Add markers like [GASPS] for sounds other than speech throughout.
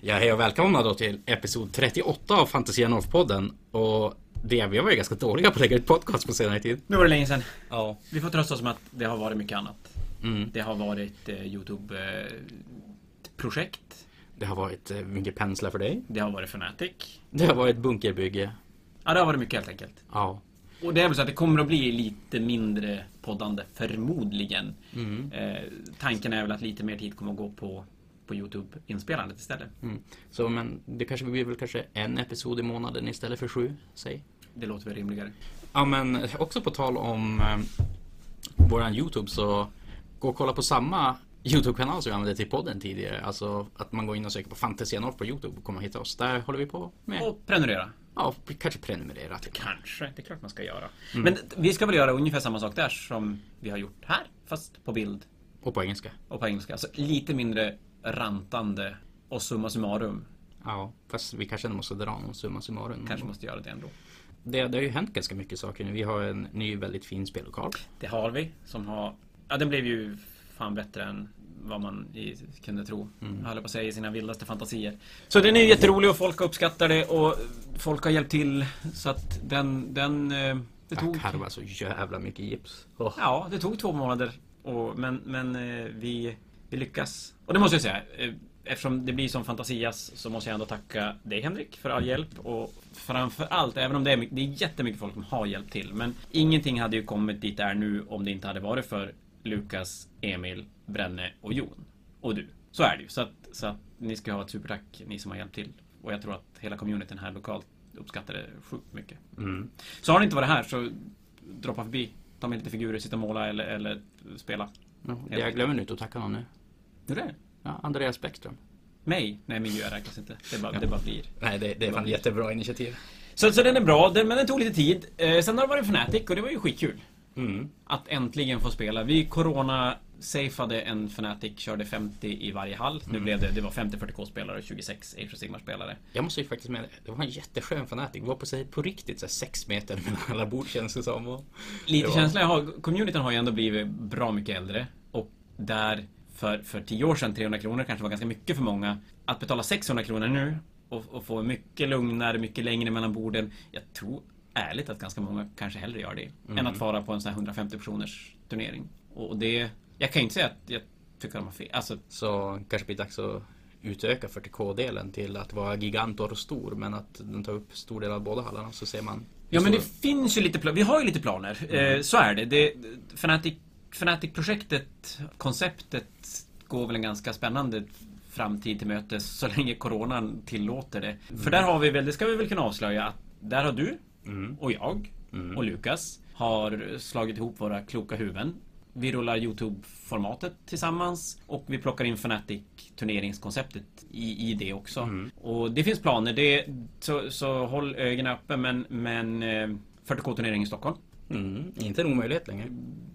Ja, hej och välkomna då till episod 38 av Fantasia North-podden. Och det, vi har varit ganska dåliga på att lägga ut podcast på senare tid. Nu var det länge sedan. Ja. Vi får trösta oss med att det har varit mycket annat. Mm. Det har varit eh, Youtube-projekt. Det har varit eh, mycket penslar för dig. det har varit Fnatic. Det har varit bunkerbygge. Ja, det har varit mycket helt enkelt. Ja. Och det är väl så att det kommer att bli lite mindre poddande, förmodligen. Mm. Eh, tanken är väl att lite mer tid kommer att gå på, på Youtube-inspelandet istället. Mm. Så men det kanske blir väl kanske en episod i månaden istället för sju, säg. Det låter väl rimligare. Ja men också på tal om eh, våran Youtube så gå och kolla på samma Youtube-kanal som vi använde till podden tidigare. Alltså att man går in och söker på Fantasia North på Youtube och kommer hitta oss. Där håller vi på med. Och prenumerera. Ja, kanske prenumerera. Till. Kanske, det är klart man ska göra. Men vi ska väl göra ungefär samma sak där som vi har gjort här. Fast på bild Och på engelska. och på engelska. Alltså lite mindre rantande och summa summarum. Ja, fast vi kanske måste dra någon summa summarum. Kanske måste göra det ändå. Det, det har ju hänt ganska mycket saker nu. Vi har en ny väldigt fin spellokal. Det har vi som har... Ja, den blev ju fan bättre än vad man i, kunde tro. Mm. Jag höll på att säga i sina vildaste fantasier. Så den är jätterolig och folk uppskattar det och folk har hjälpt till. Så att den... den eh, det Jag tog... karvar så jävla mycket gips. Åh. Ja, det tog två månader. Och, men men eh, vi, vi lyckas. Och det måste jag säga. eh, Eftersom det blir som Fantasias så måste jag ändå tacka dig Henrik för all hjälp. Och framför allt, även om det är, det är jättemycket folk som har hjälpt till. Men ingenting hade ju kommit dit det är nu om det inte hade varit för Lukas, Emil, Brenne och Jon. Och du. Så är det ju. Så att, så att ni ska ha ett supertack, ni som har hjälpt till. Och jag tror att hela communityn här lokalt uppskattar det sjukt mycket. Mm. Så har ni inte varit här så droppa förbi. Ta med lite figurer, sitta och måla eller, eller spela. Ja, jag glömmer nu att tacka någon nu. Hur är det? Ja, Andreas Bäckström. Mig? Nej, miljö räknas inte. Det bara, det bara blir. Nej, det, det är fan jättebra initiativ. Så, så den är bra, den, men den tog lite tid. Eh, sen har det varit Fnatic och det var ju skitkul. Mm. Att äntligen få spela. Vi corona safeade en Fnatic, körde 50 i varje hall. Nu blev det, det var 50 40k-spelare och 26 Age Sigmar-spelare. Jag måste ju faktiskt med det var en jätteskön fanatik. Det var på, sig, på riktigt så här, sex meter mellan alla bord känns det som. Och, Lite Det var- känsla jag har, communityn har ju ändå blivit bra mycket äldre. Och där för, för 10 år sedan 300 kronor kanske var ganska mycket för många. Att betala 600 kronor nu och, och få mycket lugnare, mycket längre mellan borden. Jag tror ärligt att ganska många kanske hellre gör det. Än att fara på en sån här 150 personers turnering. Och det... Jag kan ju inte säga att jag tycker de har fel. Alltså, så kanske blir det dags att utöka 40k-delen till att vara gigantor och stor. Men att den tar upp stor del av båda hallarna så ser man. Ja men det finns ju lite planer. Vi har ju lite planer. Eh, så är det. det Fnatic, Fnatic-projektet, konceptet går väl en ganska spännande framtid till mötes så länge coronan tillåter det. För där har vi väl, det ska vi väl kunna avslöja, att där har du Mm. och jag och Lukas har slagit ihop våra kloka huvuden. Vi rullar Youtube-formatet tillsammans och vi plockar in Fnatic turneringskonceptet i, i det också. Och det finns planer, det, så, så håll ögonen öppna men, men eh, 40K-turnering i Stockholm Mm. Inte en omöjlighet längre.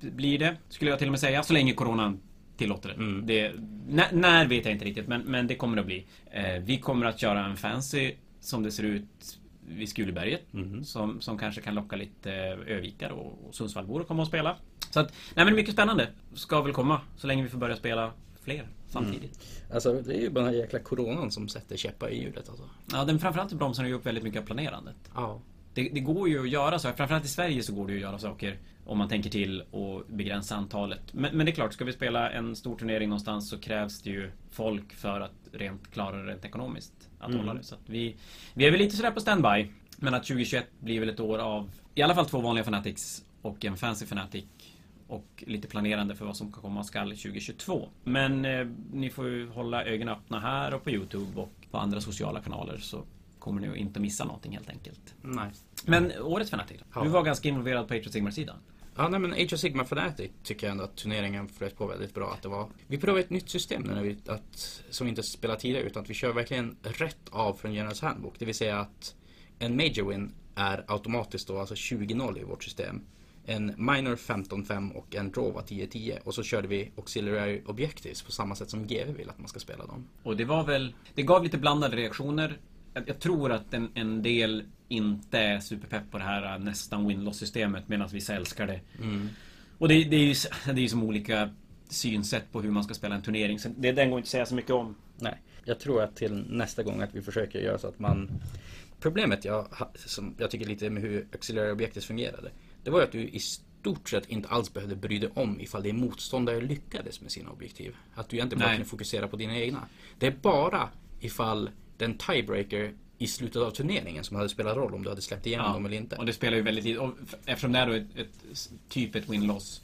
blir det, skulle jag till och med säga, så länge coronan tillåter det. Mm. det när, när vet jag inte riktigt, men, men det kommer att bli. Eh, vi kommer att köra en fancy som det ser ut vid Skuleberget. Mhm. Som, som kanske kan locka lite övikare och, och Sundsvallbor att komma och spela. Så att, nej men mycket spännande. Ska väl komma, så länge vi får börja spela fler samtidigt. Alltså det är ju bara den här jäkla coronan som sätter käppar i hjulet alltså. Ja, den framförallt bromsar ju upp väldigt mycket av planerandet. Ja. Det, det går ju att göra så. Framförallt i Sverige så går det ju att göra saker om man tänker till och begränsa antalet. Men, men det är klart, ska vi spela en stor turnering någonstans så krävs det ju folk för att rent klara det rent ekonomiskt. Att Mm. hålla det. Så vi, vi är väl lite sådär på standby. Men att 2021 blir väl ett år av i alla fall två vanliga Fanatics och en fancy Fanatic. Och lite planerande för vad som kan komma skall 2022. Men eh, ni får ju hålla ögonen öppna här och på Youtube och på andra sociala kanaler så kommer ni att inte missa någonting helt enkelt. Nej. Men årets Fnatic? Ja. Du var ganska involverad på Age of Sigmar-sidan. Ja, nej, men Age of Sigma Fnatic tycker jag ändå att turneringen flöt på väldigt bra. Att det var, vi provade ett nytt system nu när vi, att, som vi inte spelar tidigare utan att vi kör verkligen rätt av från Generals Handbook. Det vill säga att en Major Win är automatiskt då alltså 20-0 i vårt system. En Minor 15-5 och en Draw var 10-10. Och så körde vi Auxiliary Objectives på samma sätt som GW vill att man ska spela dem. Och det var väl... Det gav lite blandade reaktioner. Jag, jag tror att en, en del inte är superpepp på det här äh, nästan win-loss systemet medan vissa älskar det. Och det, det är ju det är ju som olika synsätt på hur man ska spela en turnering. Så det, den går inte att säga så mycket om. Nej, jag tror att till nästa gång att vi försöker göra så att man Problemet jag, som jag tycker lite med hur auxiliary objektet fungerade Det var ju att du i stort sett inte alls behövde bry dig om ifall din motståndare lyckades med sina objektiv. Att du egentligen bara kunde fokusera på dina egna. Det är bara ifall den tiebreaker i slutet av turneringen som hade spelat roll om du hade släppt igenom dem eller inte. Och det spelar ju väldigt lite. Och eftersom det är då ett, ett typ ett win-loss.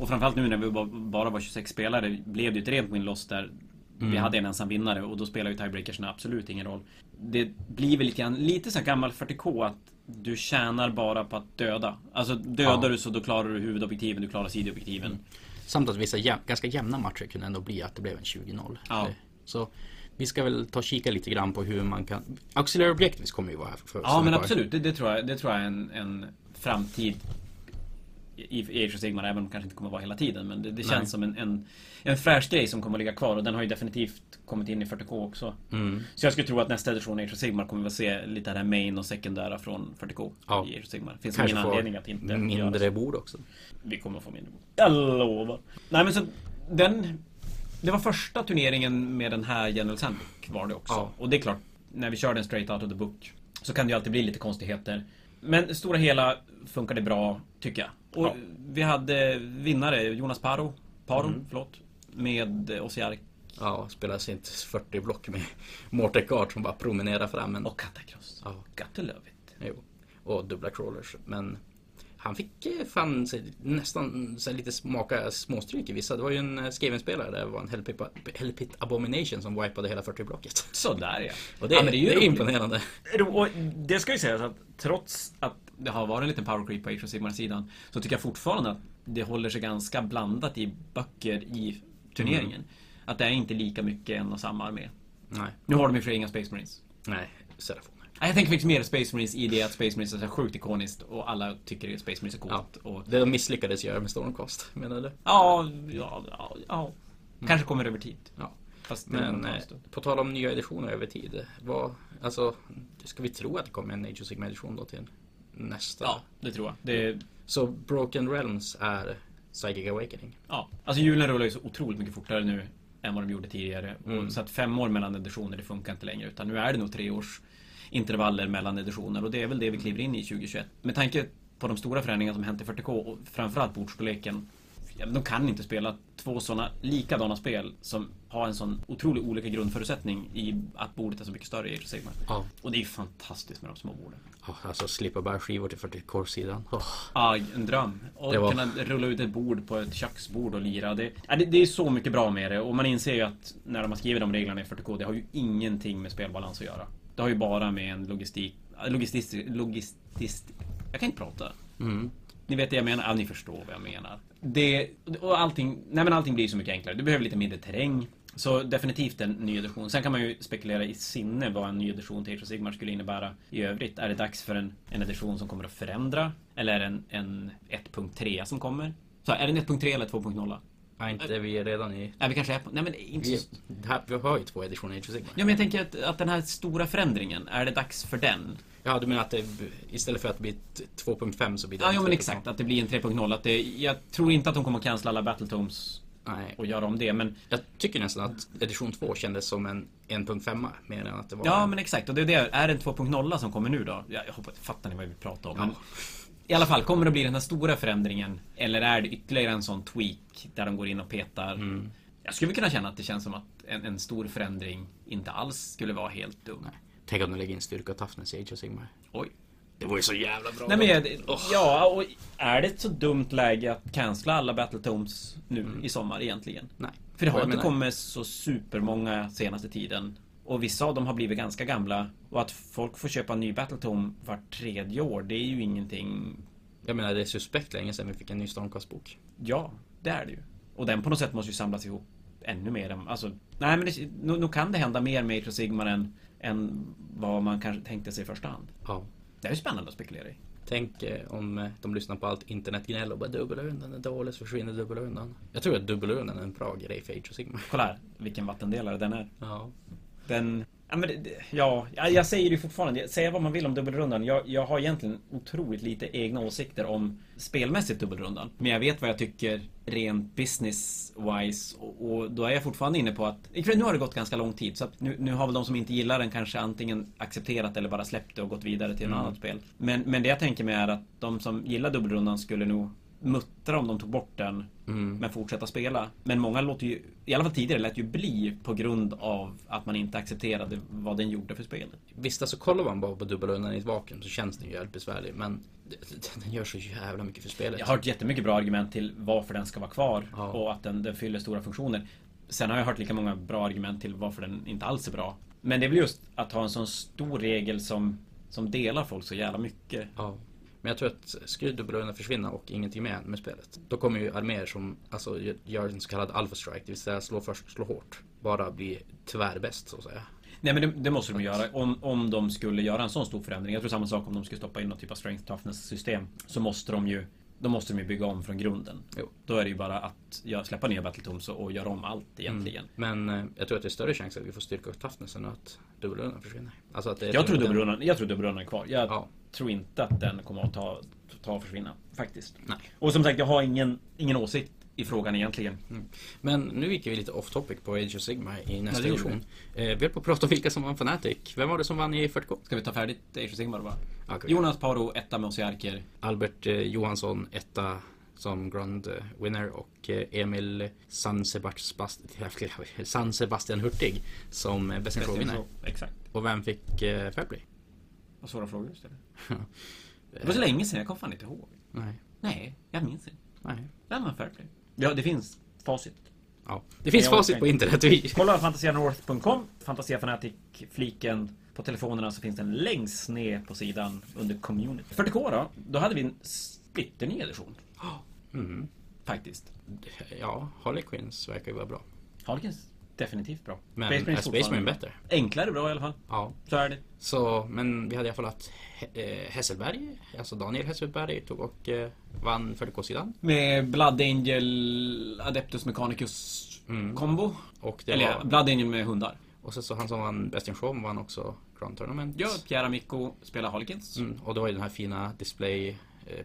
Och framförallt nu när vi ba- bara var 26 spelare blev det ju ett rent win-loss där vi hade en ensam vinnare och då spelar ju tiebreakersna absolut ingen roll. Det blir väl lite grann, lite så gammal 40K att du tjänar bara på att döda. Alltså dödar Ja. du så då klarar du huvudobjektiven, du klarar sidoobjektiven. Samt att vissa jäm, ganska jämna matcher kunde ändå bli att det blev en 20-0. Ja. Eh, Så vi ska väl ta och kika lite grann på hur man kan... Auxiliary Objectives kommer ju vara här för Ja men absolut, det, det tror jag, det tror jag är en, en framtid i Age of Sigmar, även om det kanske inte kommer att vara hela tiden. Men det, det känns som en, en, en fräsch grej som kommer att ligga kvar och den har ju definitivt kommit in i 40K också. Mm. Så jag skulle tro att nästa edition Age of Sigmar kommer vi att se lite av det här main och sekundära från 40K Ja. i Age of Sigmar. Finns Kanske ingen anledning att inte göra mindre så. bord också. Vi kommer att få mindre bord. Jag lovar. Nej men så den... Det var första turneringen med den här General Sandbook var det också. Ja. Och det är klart, när vi kör den straight out of the book så kan det ju alltid bli lite konstigheter. Men stora hela funkar det bra, tycker jag. Och Ja. vi hade vinnare, Jonas Paro, Paro, Mm. förlåt. Med Osiark Ja, spelar sitt 40 block med Mortekart som bara promenerar fram. Men, och Catacross. ja, Got to love it. jo. Och dubbla crawlers. Men han fick fan nästan så lite smaka småstryk i vissa. Det var ju en eh, Skaven-spelare där det var en Hellpit, Hellpit Abomination som wipade hela 40-blocket. Sådär ja. Och det, ja, är, men det ju är, roligt. imponerande. Och det ska ju sägas att trots att det har varit en liten power creep på Age of Sigmar-sidan så tycker jag fortfarande att det håller sig ganska blandat i böcker i turneringen. Att det är inte lika mycket en och samma armé. Nej, Nu har de och för inga Space Marines. nej, Serafoner. Jag tänker faktiskt mer Space Marines i det att Space Marines är så sjukt ikoniskt och alla tycker att Space Marines är coolt. Och, Det de misslyckades göra med Stormcast, menar du? ja, ja, ja, ja. Kanske kommer över tid. Ja. Fast Men eh, på tal om nya editioner över tid. Vad, alltså, ska vi tro att det kommer en Age of Sigmar edition då till nästa? Ja, det tror jag. Det, Så Broken Realms är Psychic Awakening? Ja, alltså hjulen rullar ju så otroligt mycket fortare nu än vad de gjorde tidigare. Mm. Och så att fem år mellan editioner, det funkar inte längre. Utan nu är det nog tre års intervaller mellan editioner och det är väl det vi kliver in i 2021. Med tanke på de stora förändringarna som hänt i 40K och framförallt bordstorleken. ja, De kan inte spela två sådana likadana spel som har en sån otroligt olika grundförutsättning i att bordet är så mycket större i Age of Sigmar. Ja. Och det är ju fantastiskt med de små borden. Ja, alltså slippa bära skivor till 40-core-sidan. Oh. Ja, en dröm. Och var- kunna rulla ut ett bord på ett köksbord och lira. Det, det, är så mycket bra med det och man inser ju att när de har skrivit de reglerna i 40K, det har ju ingenting med spelbalans att göra. Det har ju bara med en logistik... Logistisk... Logistisk... Jag kan inte prata. Mm. Ni vet det jag menar? Ja, ni förstår vad jag menar. Det... Och allting... Nej men allting blir så mycket enklare. Du behöver lite mindre terräng. Så definitivt en ny edition. Sen kan man ju spekulera i sinne vad en ny edition till Age of Sigmar skulle innebära i övrigt. Är det dags för en, en edition som kommer att förändra? Eller är det en, en 1.3 som kommer? Så är det en 1.3 eller 2.0? Ja, inte vi redan i... Nej, vi kanske är på... Nej men inte Vi, här, vi har ju två editioner of Sigmar. Ja men jag tänker att, att den här stora förändringen, är det dags för den? Ja, du menar att det, istället för att det blir ett 2.5 så blir det Ja, jo men 3.0. exakt. Att det blir en 3.0. Att det, jag tror inte att de kommer att cancella alla Battletomes Nej. och göra om det, men... Jag tycker nästan att edition 2 kändes som en 1.5 mer än att det var Ja en... men exakt, och det är det. Är det en 2.0 som kommer nu då? Jag, jag hoppas, fattar ni vad vi pratar om? Ja. Men, I alla fall, kommer det bli den här stora förändringen? Eller är det ytterligare en sån tweak där de går in och petar? Mm. Jag skulle kunna känna att det känns som att en, en stor förändring inte alls skulle vara helt dum. Nej. Tänk om de lägger in styrka och toughness i Age of Sigmar. Oj. Det var ju så jävla bra. Nej men jag, Åh. ja, och är det ett så dumt läge att cancella alla Battletomes nu Mm. i sommar egentligen? Nej. För det har inte menar- kommit så supermånga senaste tiden. Och vissa av dem har blivit ganska gamla. Och att folk får köpa en ny Battletome vart tredje år, det är ju ingenting... Jag menar det är suspekt länge sedan vi fick en ny Stormcast-bok. Ja, det är det ju. Och den på något sätt måste ju samlas ihop ännu mer än... Alltså, nej men det, nu, nu kan det hända mer med of Sigmar än, än vad man kanske tänkte sig i första hand. Ja. Det är ju spännande att spekulera i. Tänk eh, om eh, de lyssnar på allt internetgnäll och bara dubbelrundan är dålig så försvinner dubbelrundan. Jag tror att dubbelrundan är en bra grej för Age of Sigmar. Kolla här, vilken vattendelare den är. Ja. Den Ja, men ja, jag säger det fortfarande. Säga vad man vill om dubbelrundan. Jag, jag har egentligen otroligt lite egna åsikter om spelmässigt dubbelrundan. Men jag vet vad jag tycker rent business-wise. Och, och då är jag fortfarande inne på att... Nu har det gått ganska lång tid. Så nu, nu har väl de som inte gillar den kanske antingen accepterat eller bara släppt det och gått vidare till ett Mm. annat spel. Men, men det jag tänker mig är att de som gillar dubbelrundan skulle nog muttra om de tog bort den Mm. men fortsätta spela. Men många låter ju, i alla fall tidigare, lät ju bli på grund av att man inte accepterade vad den gjorde för spelet. Visst, alltså kollar man bara på dubbelrundan i ett vakuum så känns den ju jävligt besvärlig. Men [LAUGHS] den gör så jävla mycket för spelet. Jag har hört jättemycket bra argument till varför den ska vara kvar Ja. och att den, den fyller stora funktioner. Sen har jag hört lika många bra argument till varför den inte alls är bra. Men det är väl just att ha en sån stor regel som, som delar folk så jävla mycket. Ja. Men jag tror att skulle dubbelrundan försvinna och ingenting mer med spelet. Då kommer ju arméer som alltså, gör en så kallad alpha strike, det vill säga slå först, slå hårt. Bara bli tvärbäst så att säga. Nej men det, det måste de göra om, om de skulle göra en sån stor förändring. Jag tror samma sak om de skulle stoppa in någon typ av strength toughness system. Så måste de ju Då måste de ju bygga om från grunden. Jo. Då är det ju bara att släppa ner Battletoms och, göra om allt egentligen. Men eh, jag tror att det är större chans att vi får styrka och toughness än att dubbelrundan försvinner. Alltså att det Jag tror dubbelrundan, jag tror dubbelrundan är kvar. Jag Ja. Tror inte att den kommer att ta, ta försvinna. Faktiskt. Nej. Och som sagt, jag har ingen, ingen åsikt i frågan egentligen. Men nu gick vi lite off topic på Age of Sigma i nästa edition. Eh, vi höll på att prata om vilka som vann Fnatic. Vem var det som vann i 40K? Ska vi ta färdigt Age of Sigmar bara? Ja, okej. Jonas Paro, etta med Osiarker. Albert eh, Johansson etta som Grand eh, Winner och eh, Emil San Sebastian, [LAUGHS] San Sebastian Hurtig som eh, Best in Show Winner. Exakt. Och vem fick Fairplay? Vad svåra frågor du ställer. [LAUGHS] Det var så länge sedan, jag kommer fan inte ihåg. Nej, Nej, jag minns inte. nej. Vem var Fairplay? Ja, det finns facit. Ja. Det finns facit på inte. internet. Vi... Kolla fantasianorth.com Fantasia Fanatic-fliken på telefonerna så finns den längst ner på sidan under community. 40K då? Då hade vi en splitterny edition. [GASPS] Mm. Faktiskt. Ja, Harley Quinns verkar ju vara bra. Harlequins definitivt bra. Men Space Marine är Space Marine bättre? Enklare bra i alla fall. Ja. Så är det. Så, men vi hade i alla fall He- eh, Hesselberg, alltså Daniel Hesselberg tog och eh, vann 40K-sidan. Med Blood Angel Adeptus Mechanicus Mm. kombo. Och det Eller var... Blood Angel med hundar. Och sen så han som vann Best in Show vann också Grand Tournament. Ja, Pierre Amico spelar Harlequins. Mm, och det var ju den här fina display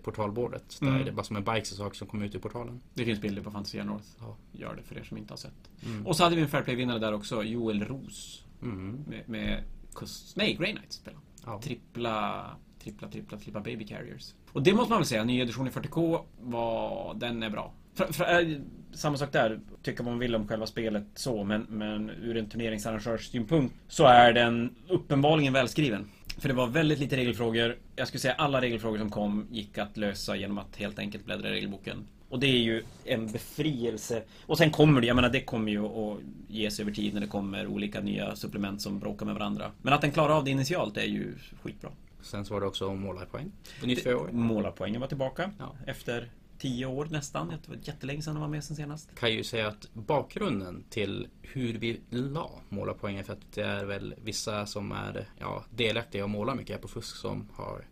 portalbordet. Där Mm. är det bara som en bike sak som kom ut ur portalen. Det finns bilder på Fantasia North. Ja. Gör det för er som inte har sett. Mm. Och så hade vi en Fairplay-vinnare där också, Joel Ros. Mm. Med, med Cus- nej, Grey Knights spelar. Ja. Trippla, trippla, trippla, trippla Baby Carriers. Och det måste man väl säga, ny edition i 40K, var, den är bra. För, för, äh, samma sak där, tycka vad man vill om själva spelet så, men, men ur en turneringsarrangörssynpunkt så är den uppenbarligen välskriven. För det var väldigt lite regelfrågor. Jag skulle säga alla regelfrågor som kom gick att lösa genom att helt enkelt bläddra i regelboken. Och det är ju en befrielse. Och sen kommer det, jag menar det kommer ju att ges över tid när det kommer olika nya supplement som bråkar med varandra. Men att den klarar av det initialt är ju skitbra. Sen så var det också målarpoäng. År. Målarpoängen var tillbaka Ja. efter tio år nästan. Det var jättelänge sedan de var med sen senast. Kan ju säga att bakgrunden till hur vi la målarpoängen för att det är väl vissa som är ja, delaktiga och målar mycket här på fusk som har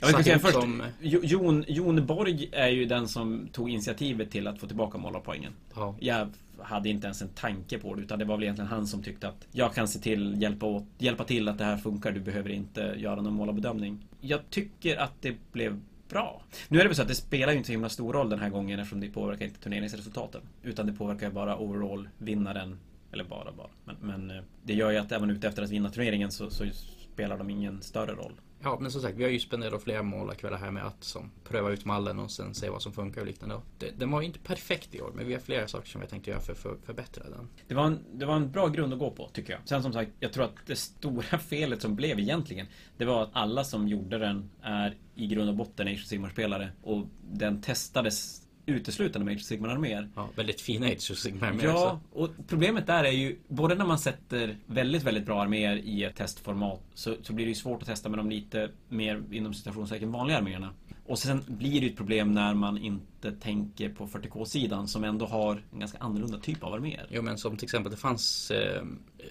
Jag satt säga först, som- Jo- Jon, Jon Borg är ju den som tog initiativet till att få tillbaka målarpoängen. Ja, Jag hade inte ens en tanke på det utan det var väl egentligen han som tyckte att jag kan se till, hjälpa, åt, hjälpa till att det här funkar, du behöver inte göra någon målarbedömning. Jag tycker att det blev bra. Nu är det väl så att det spelar ju inte så himla stor roll den här gången eftersom det påverkar inte turneringsresultaten. Utan det påverkar ju bara overall-vinnaren. Eller bara bara. Men, men eh, det gör ju att även ute efter att vinna turneringen så, så spelar de ingen större roll. Ja, men som sagt, vi har ju spenderat flera målarkvällar här med att som, pröva ut mallen och sen se vad som funkar och liknande. Det, den var ju inte perfekt i år, men vi har flera saker som jag tänkte göra för att för, förbättra den. Det var, en, det var en bra grund att gå på, tycker jag. Sen som sagt, jag tror att det stora [LAUGHS] felet som blev egentligen, det var att alla som gjorde den är i grund och botten Age of Sigmar-spelare. Och den testades uteslutande med Age of Sigmar-arméer. Ja, väldigt fina Age of Sigmar med Ja, och problemet där är ju, både när man sätter väldigt, väldigt bra arméer i ett testformat så, så blir det ju svårt att testa med de lite mer, inom citationstecken, vanliga arméerna. Och sen blir det ju ett problem när man inte inte tänker på 40K-sidan som ändå har en ganska annorlunda typ av arméer. Jo men som till exempel det fanns eh,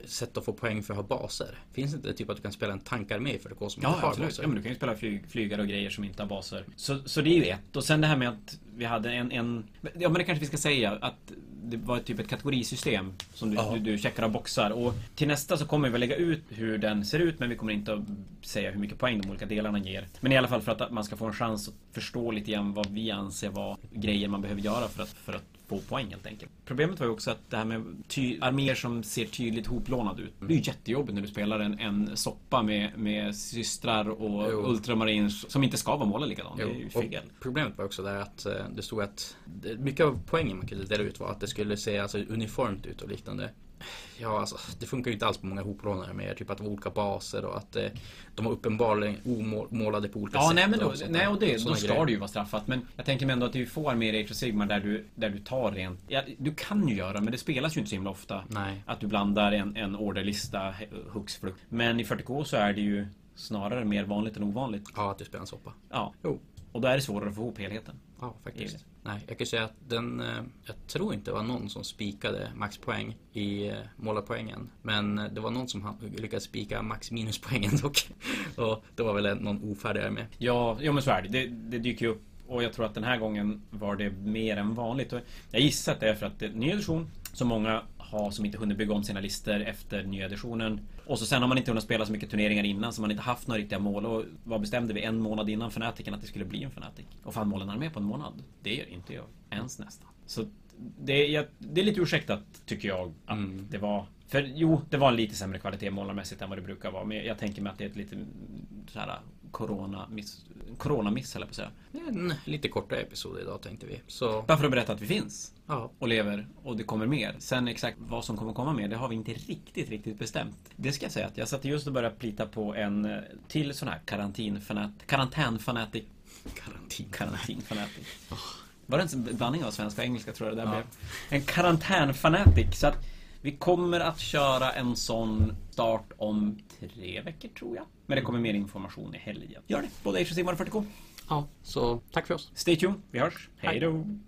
sätt att få poäng för att ha baser. Finns det inte typ att du kan spela en tankarmé i 40K som Ja, inte har absolut. baser? Ja, men du kan ju spela flyg, flygare och grejer som inte har baser. Så, så det är ju ett. Och sen det här med att vi hade en, en... Ja, men det kanske vi ska säga att det var typ ett kategorisystem som du, Ja. du, du checkar av boxar. Och till nästa så kommer vi lägga ut hur den ser ut, men vi kommer inte att säga hur mycket poäng de olika delarna ger. Men i alla fall för att man ska få en chans att förstå lite grann vad vi anser vara grejer man behöver göra för att, för att få poäng helt enkelt. Problemet var ju också att det här med arméer som ser tydligt hoplånade ut. Det är ju jättejobbigt när du spelar en, en soppa med, med systrar och Jo. ultramarines som inte ska vara målade likadant. Det är ju Jo, fel. och problemet var också där att eh, det stod att mycket av poängen man kunde dela ut var att det skulle se alltså, uniformt ut och liknande. Ja, alltså det funkar ju inte alls på många hoplånare med typ att det var olika baser och att eh, de var uppenbarligen omålade på olika Ja, sätt. nej men då, och sånt nej, och det, då ska grejer. det ju vara straffat. Men jag tänker mig ändå att det är ju få arméer i Sigmar där du, där du tar rent... Ja, du kan ju göra, men det spelas ju inte så himla ofta. Nej. Att du blandar en, en orderlista hux flux. Men i 40K så är det ju snarare mer vanligt än ovanligt. Ja, att du spelar en soppa. Ja. Jo. Och då är det svårare att få ihop helheten. Ja, faktiskt. Nej, jag kan säga att den... eh, Jag tror inte det var någon som spikade maxpoäng i eh, målarpoängen. Men eh, det var någon som lyckades spika max minuspoängen dock. [LAUGHS] Och det var väl en- någon ofärdigare med. Ja, ja men så är det. det. Det dyker ju upp. Och jag tror att den här gången var det mer än vanligt. Och jag gissar att det är för att det är en ny edition. Som många har som inte hunnit bygga om sina listor efter nya editionen. Och så sen har man inte hunnit spela så mycket turneringar innan så man har inte haft några riktiga mål. Och vad bestämde vi en månad innan Fnaticen att det skulle bli en Fnatic? Och fan målen är med på en månad. Det gör inte jag. Ens nästan. Så det, är- det är lite ursäktat tycker jag att Mm. det var för jo, det var en lite sämre kvalitet målarmässigt än vad det brukar vara. Men jag tänker mig att det är ett lite så här corona-miss, corona-miss höll jag på att säga. En lite kortare episod idag tänkte vi. Så Bara för att berätta att vi finns ja, och lever och det kommer mer. Sen exakt vad som kommer komma mer, det har vi inte riktigt, riktigt bestämt. Det ska jag säga att jag satt just och började plita på en eh, till sån här karantinfanat, karantänfanatic, karantin. karantinfanatic. Var det en blandning av svenska och engelska tror jag det där Ja. blev? En karantänfanatic. Så att vi kommer att köra en sån start om tre veckor tror jag. Men det kommer mer information i helgen. Gör det! Både Age of Sigmar och 40K. Ja, så tack för oss. Stay tuned, vi hörs. Hej. Hej då!